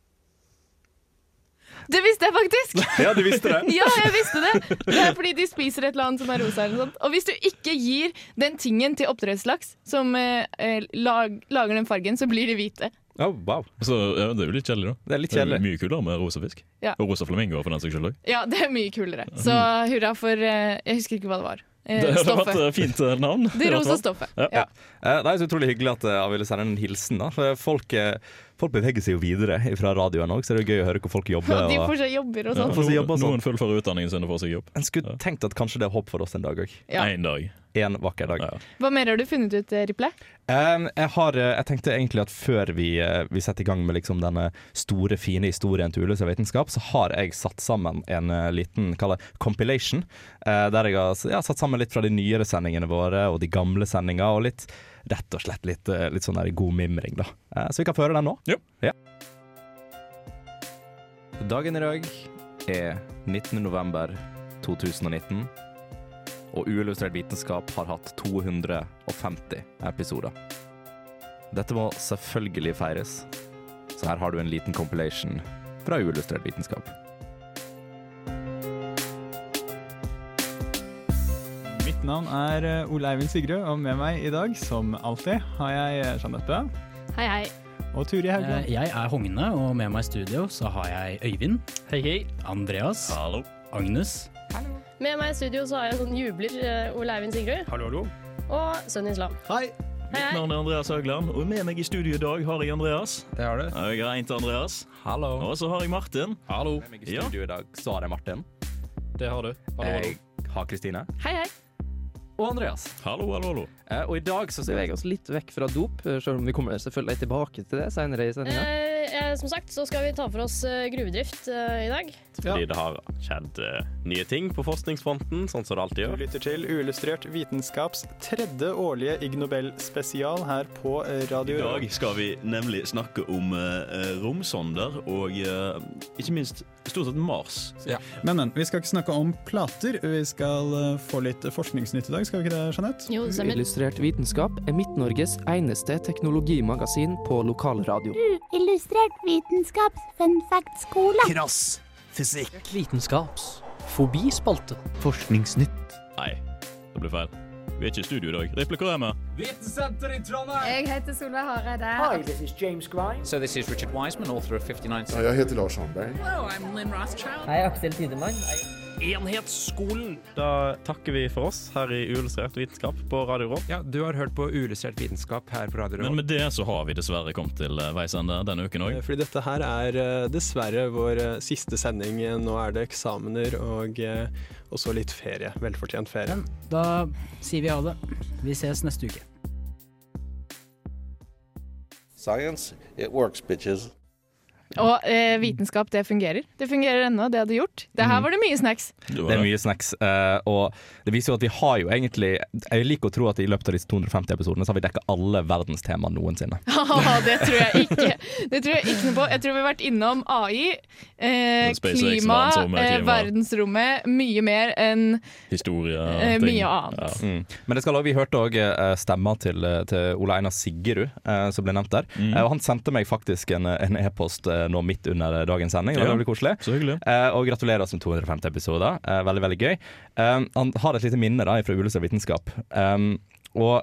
Det visste jeg faktisk! *laughs* Ja, du visste det? Ja, jeg visste det. Det er fordi de spiser et eller annet som er rosa. eller noe sånt. Og hvis du ikke gir den tingen til oppdrettslaks som eh, eh, lag, lager den fargen, så blir de hvite. Oh, wow. Så ja, Det er jo litt kjedelig, da. Det er litt kjedelig. mye kulere med rosa fisk. Ja. Og rosa flamingoer, for den saks skyld òg. Ja, det er mye kulere. Så hurra for eh, Jeg husker ikke hva det var. Eh, *laughs* Det hadde vært stoffet. et fint eh, navn. Det rosa stoffet. Ja. Ja. Eh, Det er så utrolig hyggelig at eh, jeg ville sende en hilsen. da For folk, eh, folk beveger seg jo videre fra radioen òg, så det er gøy å høre hvor folk jobber. Og de får seg jobber og Ja, sånn. jobb og noen, sånn. noen fullfører utdanningen sin og får seg jobb. en skulle tenkt at kanskje det er håp for oss en dag òg. Ja. En dag. En vakker dag. Ja. Hva mer har du funnet ut, eh, Riple? Um, jeg, har, eh, jeg tenkte egentlig at før vi, eh, vi setter i gang med liksom denne store, fine historien til Ulløse vitenskap, så har jeg satt sammen en liten kall det compilation. Uh, der jeg har ja, satt sammen litt fra de nyere sendingene våre og de gamle sendingene, og litt rett og slett litt, eh, litt sånn der god mimring, da. Eh, så vi kan føre den nå. Ja. Dagen i dag er 19. november 2019. Og Uillustrert vitenskap har hatt 250 episoder. Dette må selvfølgelig feires, så her har du en liten compilation fra Uillustrert vitenskap. Navn er eh, Ole Eivind Sigrud, og med meg i dag, som alltid, har jeg eh, Jeanette Hei, hei. og Turi Haugland. Eh, Jeg er Hogne, og med meg i studio så har jeg Øyvind. Hei, hei. Andreas. Hallo. Agnes. Med meg i studio så har jeg sånn jubler Ole Eivind Sigrud Hallo, hallo. og Sunn Islam. Hei. Hei, Mitt navn er Andreas Haugland, og med meg i studio i dag har jeg Andreas. Det har du. Og til Andreas. Hallo. Og så har jeg Martin. Hallo. Med meg i Ja. i dag så har jeg Martin. Det har du. Hallo, hallo. Jeg har Kristine. Hei, hei. Og Andreas. Hallo, hallo, hallo. Eh, og i dag så beveger oss litt vekk fra dop, eh, selv om vi kommer selvfølgelig tilbake til det senere i sendinga. Eh, eh, som sagt så skal vi ta for oss eh, gruvedrift eh, i dag. Fordi det har skjedd uh, nye ting på forskningsfronten, sånn som det alltid Du gjør. lytter til Uillustrert vitenskaps tredje årlige Ig Nobel-spesial her på Radio I dag skal vi nemlig snakke om uh, romsonder og uh, ikke minst stort sett Mars. Men, men, vi skal ikke snakke om plater. Vi skal eh, få litt forskningsnytt i dag, skal vi ikke det, Jeanette? Jo, det stemmer. Illustrert vitenskap er Midt-Norges eneste teknologimagasin på lokalradio. Illustrert vitenskaps fun fact-skole. Krass fysikk. Vitenskaps. Fobispalte. Forskningsnytt. Nei, det ble feil. Vi er ikke i studio i dag. Replikker er vi? Vitensenter i Trondheim! Jeg heter Solveig Hareide. Hi, this is James Grine. So this is Richard Wiseman, author of 59 Ja, jeg heter Lars Sandberg. Hello, I'm Lynn Rothschild. Hei, Aksel Tidemann. Enhetsskolen! Da takker vi for oss her i Uillustrert vitenskap på Radio Råd. Ja, du har hørt på Uillustrert vitenskap her på Radio Råd. Men med det så har vi dessverre kommet til eh, veis ende denne uken òg. Fordi dette her er eh, dessverre vår eh, siste sending. Nå er det eksamener og, eh, og så litt ferie. Velfortjent ferie. Da sier vi ha det. Vi ses neste uke. Science, it works, bitches. Og eh, vitenskap, det fungerer. Det fungerer ennå, det hadde gjort. Det her Mhm. var det mye snacks. Det er mye snacks. eh, og det viser jo at vi har jo egentlig Jeg liker å tro at i løpet av disse 250 episodene så har vi dekka alle verdenstema noensinne. *laughs* Det tror jeg ikke. Det tror jeg ikke noe på. Jeg tror vi har vært innom AI, eh, klima, verdensrommet, eh, verdensrommet, mye mer enn Historie Eh, ting. mye annet. Mm. Men det skal også, vi hørte òg stemma til, eh, til Ole Einar Siggerud, eh, som ble nevnt der. Mm. Eh, og han sendte meg faktisk en en e-post eh, nå midt under dagens sending. Det blir Ja, koselig. Så hyggelig. Eh, og gratulerer oss med 250 episoder. Eh, veldig, veldig gøy. Eh, han har et lite minne da fra Ulestad vitenskap. Og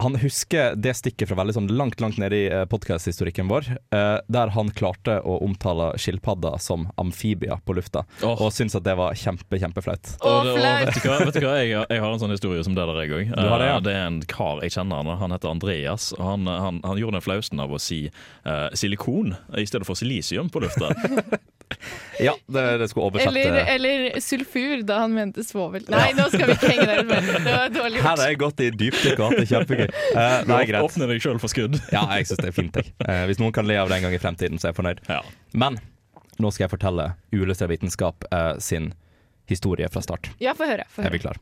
han husker det stikket fra veldig sånn langt langt nede i uh, podkasthistorikken vår, eh, der han klarte å omtale skilpadder som amfibier på lufta, og syntes at det var kjempe, kjempeflaut. Og, det- og vet du hva, vet du hva? Jeg, har- jeg har en sånn historie som det der, jeg òg. Det, ja. det er en kar jeg kjenner. Han, han heter Andreas. Og han, han, han gjorde den flausen av å si uh, silikon i stedet for silisium på lufta. *laughs* Ja, det, det skulle oversatt eller, eh, eller sulfur, da han mente svovel. Nei, nå skal vi ikke henge der mer. Det var dårlig Her har jeg gått i dypdykk og hatt kjempegøy. Uh, nei, greit. åpner deg sjøl for skudd. Ja, jeg syns det er fint. Jeg. Uh, hvis noen kan le av det en gang i fremtiden, så er jeg fornøyd. Men nå skal jeg fortelle Uillustrert vitenskap uh, sin historie fra start. Ja, få høre. Få Er vi høre. klar?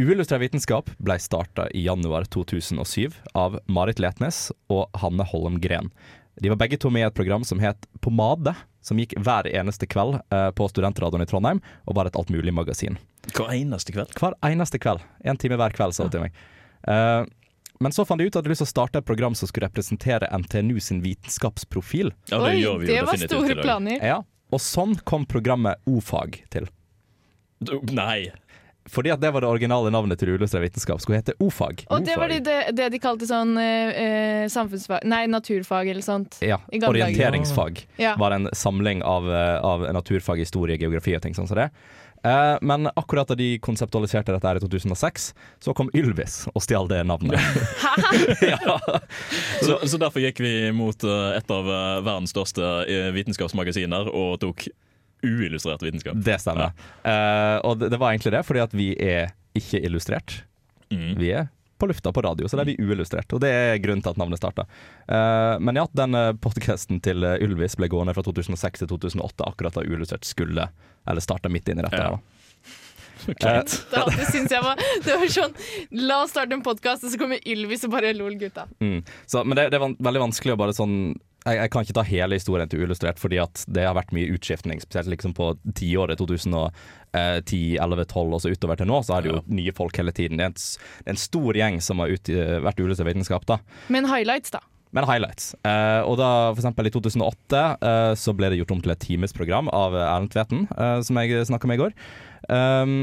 Uillustrert vitenskap ble starta i januar 2007 av Marit Letnes og Hanne Holmgren. De var begge to med i et program som het Pomade, som gikk hver eneste kveld eh, på Studentradioen i Trondheim, og var et altmulig-magasin. Hver eneste kveld? Hver eneste kveld. En time hver kveld, sa hun til meg. Eh, men så fant de ut at de hadde lyst til å starte et program som skulle representere NTNU sin vitenskapsprofil. Ja, det Oi, gjør vi jo det var store planer. Ja, og sånn kom programmet O-fag til. Nei. Fordi at det var det originale navnet til Uillustrert vitenskap. Skulle hete O-fag. Og det var det, det, de kalte sånn eh, eh, samfunnsfag Nei, naturfag eller sånt. Ja, I gamle. Orienteringsfag Ja. var en samling av, eh, av naturfag, historie, geografi og ting sånn som det. Eh, men akkurat da de konseptualiserte dette her i 2006, så kom Ylvis og stjal det navnet. *laughs* Så, så derfor gikk vi mot et av verdens største vitenskapsmagasiner og tok uillustrert vitenskap. Det stemmer. Eh, og det, det var egentlig det, fordi at vi er ikke illustrert. Mm. Vi er på lufta på radio, så da er vi uillustrert. Og det er grunnen til at navnet starta. Uh, men ja, den podkasten til eh, Ylvis ble gående fra 2006 til 2008, akkurat da Uillustrert skulle Eller starta midt inn i dette. Ja. her, da. *laughs* Det, det synes jeg var Det var sånn La oss starte en podkast, og så kommer Ylvis og bare lol, gutta. Mm. Så, men det, det er veldig vanskelig å bare sånn jeg, jeg kan ikke ta hele historien til Uillustrert, fordi at det har vært mye utskiftning. Spesielt liksom på tiåret 2010, 11, 12 og så utover til nå, så er det jo nye folk hele tiden. Det er en, det er en stor gjeng som har ut, vært Uillustrert vitenskap. da Men highlights, da. men highlights. Uh, og da for eksempel i 2008 uh, så ble det gjort om til et timesprogram av Erlend Tveten, uh, som jeg snakka med i går. Um,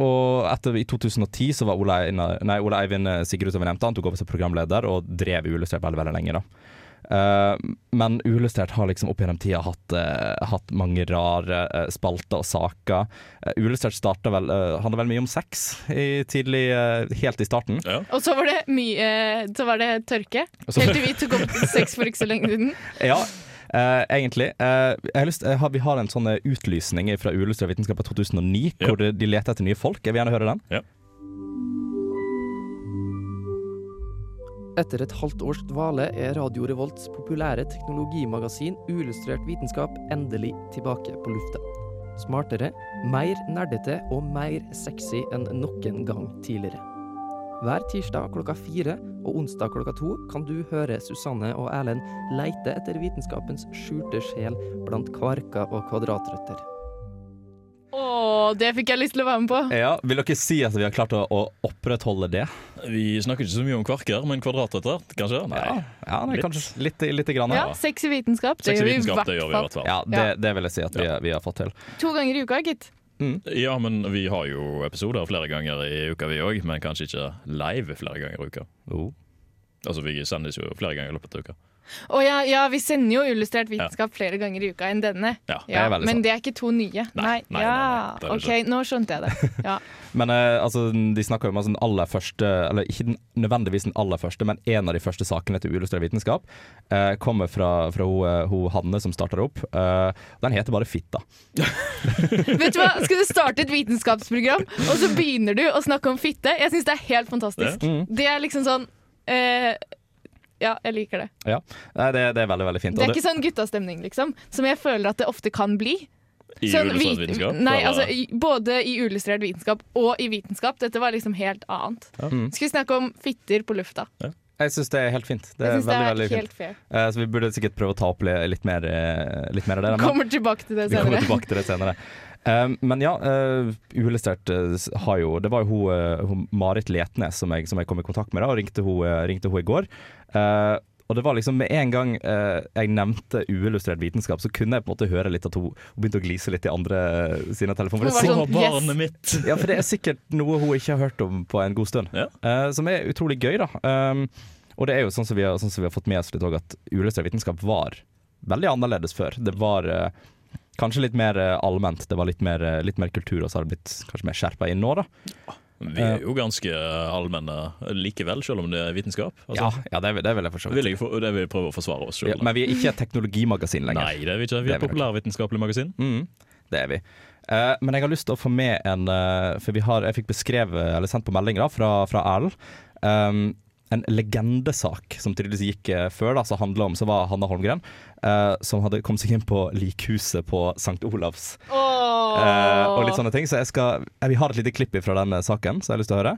og etter, i 2010 så var Ole Eivind Sigurd som vi nevnte, han tok over som programleder og drev Uillustrert veldig, veldig lenge. da. Eh, men Uillustrert har liksom opp gjennom tida hatt, uh, hatt mange rare uh, spalter og saker. Uh, Uillustrert starta vel, uh, handla vel mye om sex i tidlig, helt i starten. Og så var det mye Så var det tørke. Så- Helt til vi tok opp sex for ikke så lenge siden. *laughs* Ja, Uh, egentlig. Uh, jeg har lyst, uh, vi har en sånn utlysning fra Uillustrert vitenskap av 2009, hvor de leter etter nye folk. Jeg vil gjerne høre den. Etter et halvt års dvale er Radio Revolts populære teknologimagasin Uillustrert vitenskap endelig tilbake på lufta. Smartere, mer nerdete og mer sexy enn noen gang tidligere. Hver tirsdag klokka fire og onsdag klokka to kan du høre Susanne og Erlend leite etter vitenskapens skjulte sjel blant kvarker og kvadratrøtter. Å, det fikk jeg lyst til å være med på. Ja, Vil dere si at vi har klart å, å opprettholde det? Vi snakker ikke så mye om kvarker, men kvadratretter, kanskje? Nei. Ja, nei, Litt. kanskje litt, litt grann. Ja, sex i vitenskap. Det Sex i gjør vi i det gjør vi i hvert fall. Ja, det, det vil jeg si at vi, vi har fått til. To ganger i uka, gitt. Ja, men vi har jo episoder flere ganger i uka, vi òg. Men kanskje ikke live flere ganger i uka. Oh. Altså, Vi sendes jo flere ganger i løpet av uka. Og ja, ja, vi sender jo illustrert vitenskap flere ganger i uka enn denne. Ja, det er veldig men det er ikke to nye. Nei, nei, nei, nei, det OK, nå skjønte jeg det. *laughs* Ja. Men eh, altså, de snakker jo om altså, den aller første Eller ikke den, nødvendigvis den aller første, men en av de første sakene til Uillustrert vitenskap eh, kommer fra, fra hun, eh, Hanne som starter opp. Eh, den heter bare Fitta. *laughs* *laughs* Vet du hva, Skal du starte et vitenskapsprogram, og så begynner du å snakke om fitte? Jeg syns det er helt fantastisk. Mm. Det er liksom sånn eh, ja, jeg liker det. Ja, Nei, det, det er veldig, veldig fint. Det er ikke sånn guttastemning, liksom, som jeg føler at det ofte kan bli. I Sånn illustrert vitenskap, Nei, altså i, både i uillustrert vitenskap og i vitenskap. Dette var liksom helt annet. Mm. Skal vi snakke om fitter på lufta? Jeg syns det er helt fint. Det er synes det er veldig fint. fair. Eh, så vi burde sikkert prøve å ta opp litt mer, eh, litt mer av det. men- Kommer tilbake til det Vi kommer tilbake til det senere. Um, men ja, uh, Uillustrert uh, har jo Det var jo hun, uh, hun Marit Letnes som jeg, som jeg kom i kontakt med, da, og ringte hun, uh, ringte hun i går. Uh, og det var liksom Med en gang eh, jeg nevnte uillustrert vitenskap, så kunne jeg på en måte høre litt at hun, hun begynte å glise litt i andre sine telefoner. For det sånn, barnet mitt. *laughs* ja, for det er sikkert noe hun ikke har hørt om på en god stund. Uh, som er utrolig gøy, da. Um, og det er jo sånn som vi har, sånn som vi har fått med oss litt òg, at uillustrert vitenskap var veldig annerledes før. Det var uh, kanskje litt mer uh, allment, det var litt mer, uh, litt mer kultur, og så har det blitt kanskje mer skjerpa inn nå, da. Vi er jo ganske allmenne likevel, selv om det er vitenskap. Altså, Ja, ja det, det vil jeg for. Vil jeg, for- det vil jeg prøve å forsvare oss Ja, selv. men vi er ikke et teknologimagasin lenger. Nei, det er vi ikke. Vi er et populærvitenskapelig magasin. Mm, det er vi. Uh, men jeg har lyst til å få med en uh, For vi har, jeg fikk beskrevet, eller sendt på melding da, fra, fra Erlend. Um, en legendesak som tydeligvis gikk eh, før, da, som handla om Så var Hanna Holmgren, eh, som hadde kommet seg inn på likhuset på St. Olavs. Eh, og litt sånne ting. Så jeg skal eh, Vi har et lite klipp fra den saken, så jeg har lyst til å høre.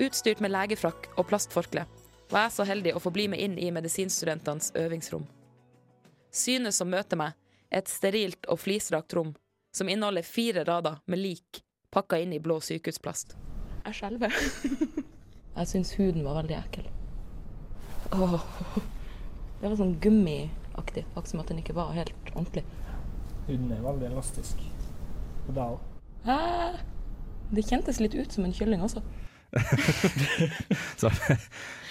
Utstyrt med legefrakk og plastforkle var jeg så heldig å få bli med inn i medisinstudentenes øvingsrom. Synet som møter meg, er et sterilt og flisrakt rom som inneholder fire rader med lik pakka inn i blå sykehusplast. Jeg skjelver. *laughs* jeg syns huden var veldig ekkel. Åh. Det var sånn gummiaktig, akkurat som at den ikke var helt ordentlig. Huden er veldig elastisk. Og da òg. Hæ? Det kjentes litt ut som en kylling også. *laughs* Så,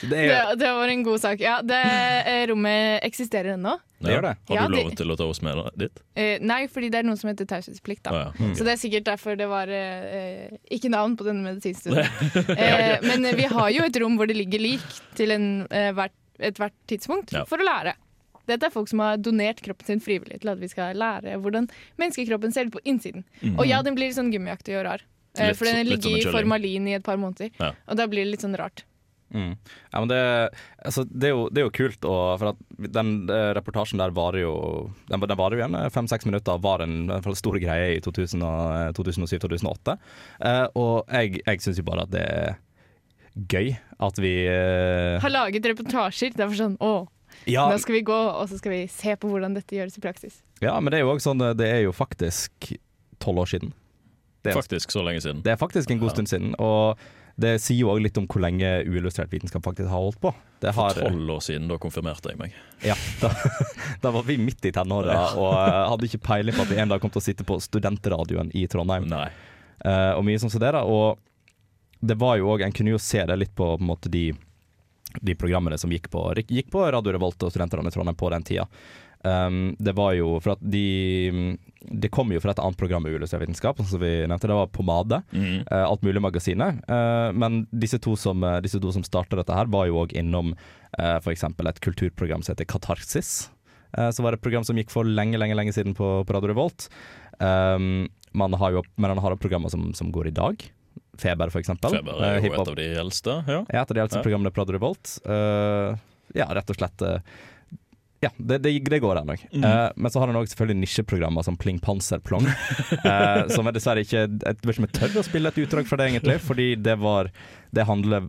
det er Det, jo det var en god sak. Ja, det eh, rommet eksisterer ennå. Det gjør det. Har Ja, du det- lov til å ta oss med dit? Uh, nei, fordi det er noe som heter taushetsplikt. da. Ah, ja. Mm. Så det er sikkert derfor det var uh, ikke navn på denne medisinstudenten. uh, *laughs* men vi har jo et rom hvor det ligger lik til ethvert hvert, tidspunkt Ja. for å lære. Dette er folk som har donert kroppen sin frivillig til at vi skal lære hvordan menneskekroppen ser ut på innsiden. Mhm. Og ja, den blir sånn gummiaktig og rar. Litt for den litt ligger i formalin i et par måneder. Ja. Og da blir det litt sånn rart. Mm. Ja, men det, altså, det, er jo, det er jo kult, og, for at den eh, reportasjen der varer jo Den, den varer jo igjen fem-seks minutter, var en, en stor greie i 2007-2008. Eh, og jeg, jeg syns jo bare at det er gøy at vi eh, Har laget reportasjer. Det er for sånn å, Ja. nå skal vi gå, og så skal vi se på hvordan dette gjøres i praksis. Ja, men det er jo også sånn Det er jo faktisk tolv år siden. Det er, Faktisk så lenge siden. det er faktisk en god stund siden. Og det sier jo òg litt om hvor lenge uillustrert vitenskap faktisk har holdt på. Det har, For tolv år siden, da konfirmerte jeg meg. Ja, da, *laughs* da var vi midt i tenåra Ja. og eh, hadde ikke peiling på at vi en dag kom til å sitte på studentradioen i Trondheim. Eh, og mye sånn som det der. Og det var jo òg En kunne jo se det litt på, på måte, de, de programmene som gikk på, gikk på Radio Revolt og Studentene i Trondheim på den tida. Um, det var jo for at de Det kom jo fra et annet program med illustrert vitenskap, sånn som vi nevnte. Det var Pomade. Mm. Uh, alt mulig magasinet. Uh, men disse to som, eh, disse to som starta dette her, var jo òg innom uh, f.eks. et kulturprogram som heter Katarsis. Uh, som var et program som gikk for lenge, lenge lenge siden på, på Radio Revolt. Um, man har jo, men han har jo programmer som, som går i dag. Feber, for eksempel. Feber er Eh, jo et av de eldste. Ja. Ja, et av de eldste Ja. programmene på Radio Revolt. Eh, ja, rett og slett eh, Ja, det, det, det går ennå. Mm. Uh, men så har han òg selvfølgelig nisjeprogrammer som Pling Panser Plong. uh, *laughs* som er dessverre ikke Jeg vet ikke jeg tør å spille et utdrag fra det, egentlig. Fordi det var Det handler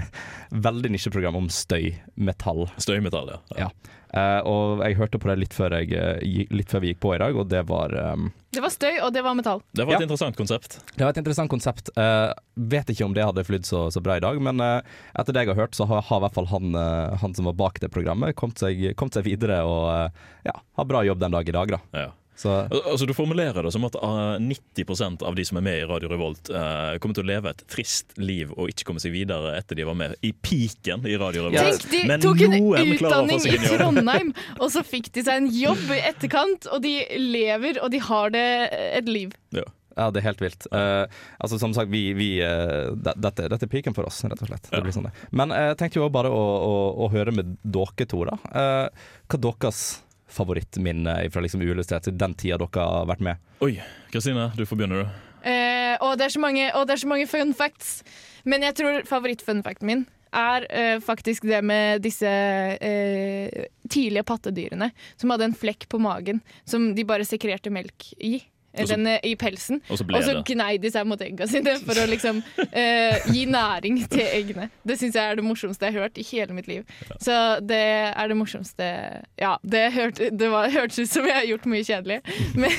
*laughs* Veldig nisjeprogram om støy, metall. Støymetall, ja. ja. Eh, og jeg hørte på det litt før, jeg, eh, litt før vi gikk på i dag, og det var um, Det var støy, og det var metall. Det var et Ja. interessant konsept. det var et interessant konsept. Uh, vet ikke om det hadde flydd så, så bra i dag, men uh, etter det jeg har hørt, så har, har i hvert fall han, uh, han som var bak det programmet, kommet seg, kommet seg videre og ja, har bra jobb den dag i dag. Da. Ja. Så Altså Du formulerer det som at uh, 90% av de som er med i Radio Revolt, uh, kommer til å leve et trist liv og ikke komme seg videre etter de var med i piken i Radio Revolt. Tenk, de Men tok en utdanning i. Trondheim, og så fikk de seg en jobb i etterkant, og de lever, og de har det et liv. ja, det er helt vilt. Uh, altså Som sagt, vi, vi uh, dette, dette er piken for oss, rett og slett. Det blir sånn det. Men jeg jeg tenkte jo bare å, å, å høre med dere to, da. Eh, hva er deres favorittminne fra liksom uillustrert den tida dere har vært med? Oi, Kristine, du får begynne, du. Eh, og, det er så mange, og det er så mange fun facts. Men jeg tror favoritt-fun facten min er eh, faktisk det med disse eh, tidlige pattedyrene som hadde en flekk på magen som de bare sekrerte melk i. Den eh, i pelsen. og så og så gnei de seg mot egga sine *laughs* for å liksom eh, gi næring til eggene. Det syns jeg er det morsomste jeg har hørt i hele mitt liv. Så det er det morsomste Ja, det, hørte, det var, hørtes ut som jeg har gjort mye kjedelig, *laughs* men,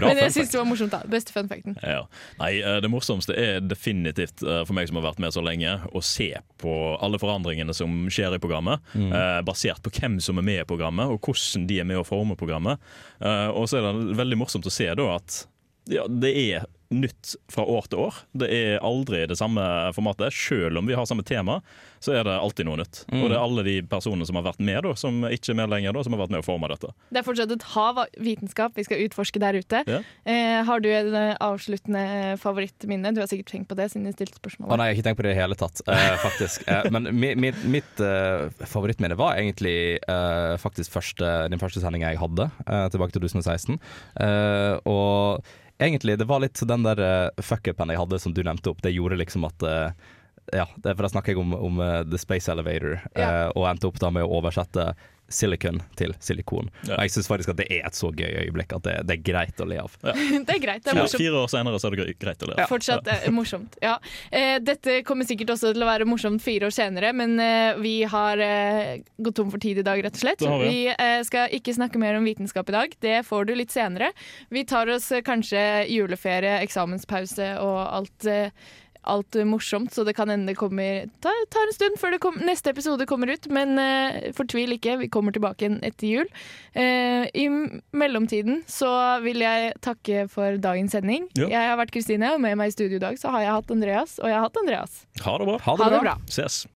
men jeg syns det var morsomt. da Beste fun facten. Ja. Nei, eh, det morsomste er definitivt eh, for meg som har vært med så lenge, å se på alle forandringene som skjer i programmet. Mm. eh, Basert på hvem som er med i programmet, og hvordan de er med å forme programmet. Eh, Og så er det veldig morsomt å se da at ja, det er nytt fra år til år. Det er aldri det samme formatet. Selv om vi har samme tema, så er det alltid noe nytt. Mm. Og det er alle de personene som har vært med, da, som ikke er med lenger, da, som har vært med å forme dette. Det er fortsatt et hav av vitenskap vi skal utforske der ute. Ja. Eh, har du en eh, avsluttende favorittminne? Du har sikkert tenkt på det siden du stilte Å spørsmålet. nei, jeg har ikke tenkt på det i det hele tatt, eh, faktisk. Eh, men mi, mi, mitt eh, favorittminne var egentlig eh, faktisk første, den første sendinga jeg hadde, eh, tilbake til 2016. Eh, og egentlig, det var litt den der uh, fuck-upen jeg hadde som du nevnte opp, det gjorde liksom at uh, ja, for da snakker jeg om, om uh, The Space Elevator, ja. og endte opp da med å oversette silicon til silikon. Og jeg syns faktisk at det er et så gøy øyeblikk at det, det er greit å le av. *laughs* det er greit. Det er morsomt. fire år senere så er det greit å le. av Fortsatt eh, morsomt. Ja. Eh, dette kommer sikkert også til å være morsomt fire år senere, men eh, vi har eh, gått tom for tid i dag, rett og slett. Vi. Vi eh, skal ikke snakke mer om vitenskap i dag. Det får du litt senere. Vi tar oss eh, kanskje juleferie, eksamenspause og alt. Alt morsomt, så det kan hende det kommer tar, tar en stund før det kom, neste episode kommer ut. Men uh, fortvil ikke, vi kommer tilbake igjen etter jul. Uh, I mellomtiden så vil jeg takke for dagens sending. Ja. Jeg har vært Kristine, og med meg i studio i dag så har jeg hatt Andreas, og jeg har hatt Andreas. Ha det bra. Ha det bra. Ses.